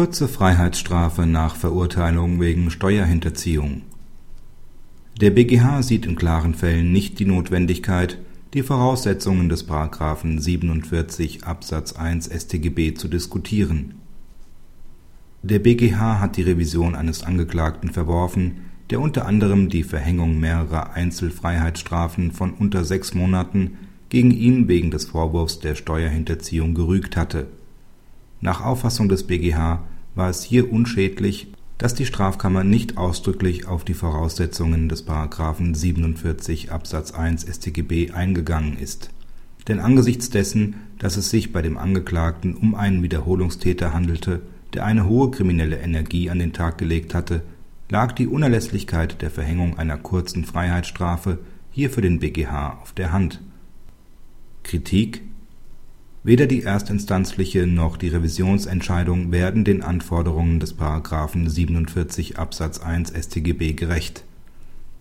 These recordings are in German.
Kurze Freiheitsstrafe nach Verurteilung wegen Steuerhinterziehung Der BgH sieht in klaren Fällen nicht die Notwendigkeit, die Voraussetzungen des § 47 Absatz 1 StGB zu diskutieren. Der BgH hat die Revision eines Angeklagten verworfen, der unter anderem die Verhängung mehrerer Einzelfreiheitsstrafen von unter sechs Monaten gegen ihn wegen des Vorwurfs der Steuerhinterziehung gerügt hatte nach Auffassung des BgH war es hier unschädlich, dass die Strafkammer nicht ausdrücklich auf die Voraussetzungen des § 47 Absatz 1 StGB eingegangen ist. Denn angesichts dessen, dass es sich bei dem Angeklagten um einen Wiederholungstäter handelte, der eine hohe kriminelle Energie an den Tag gelegt hatte, lag die Unerlässlichkeit der Verhängung einer kurzen Freiheitsstrafe hier für den BgH auf der Hand. Kritik Weder die erstinstanzliche noch die Revisionsentscheidung werden den Anforderungen des § 47 Absatz 1 StGB gerecht.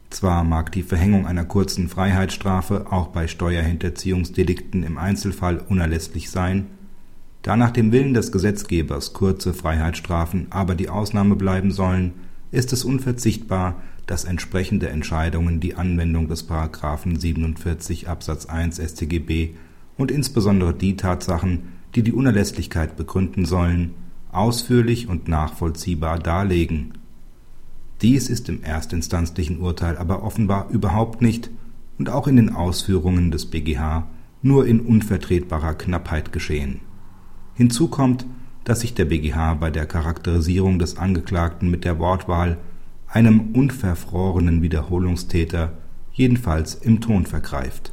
Zwar mag die Verhängung einer kurzen Freiheitsstrafe auch bei Steuerhinterziehungsdelikten im Einzelfall unerlässlich sein, da nach dem Willen des Gesetzgebers kurze Freiheitsstrafen aber die Ausnahme bleiben sollen, ist es unverzichtbar, dass entsprechende Entscheidungen die Anwendung des § 47 Absatz 1 StGB und insbesondere die Tatsachen, die die Unerlässlichkeit begründen sollen, ausführlich und nachvollziehbar darlegen. Dies ist im erstinstanzlichen Urteil aber offenbar überhaupt nicht und auch in den Ausführungen des BgH nur in unvertretbarer Knappheit geschehen. Hinzu kommt, dass sich der BgH bei der Charakterisierung des Angeklagten mit der Wortwahl einem unverfrorenen Wiederholungstäter jedenfalls im Ton vergreift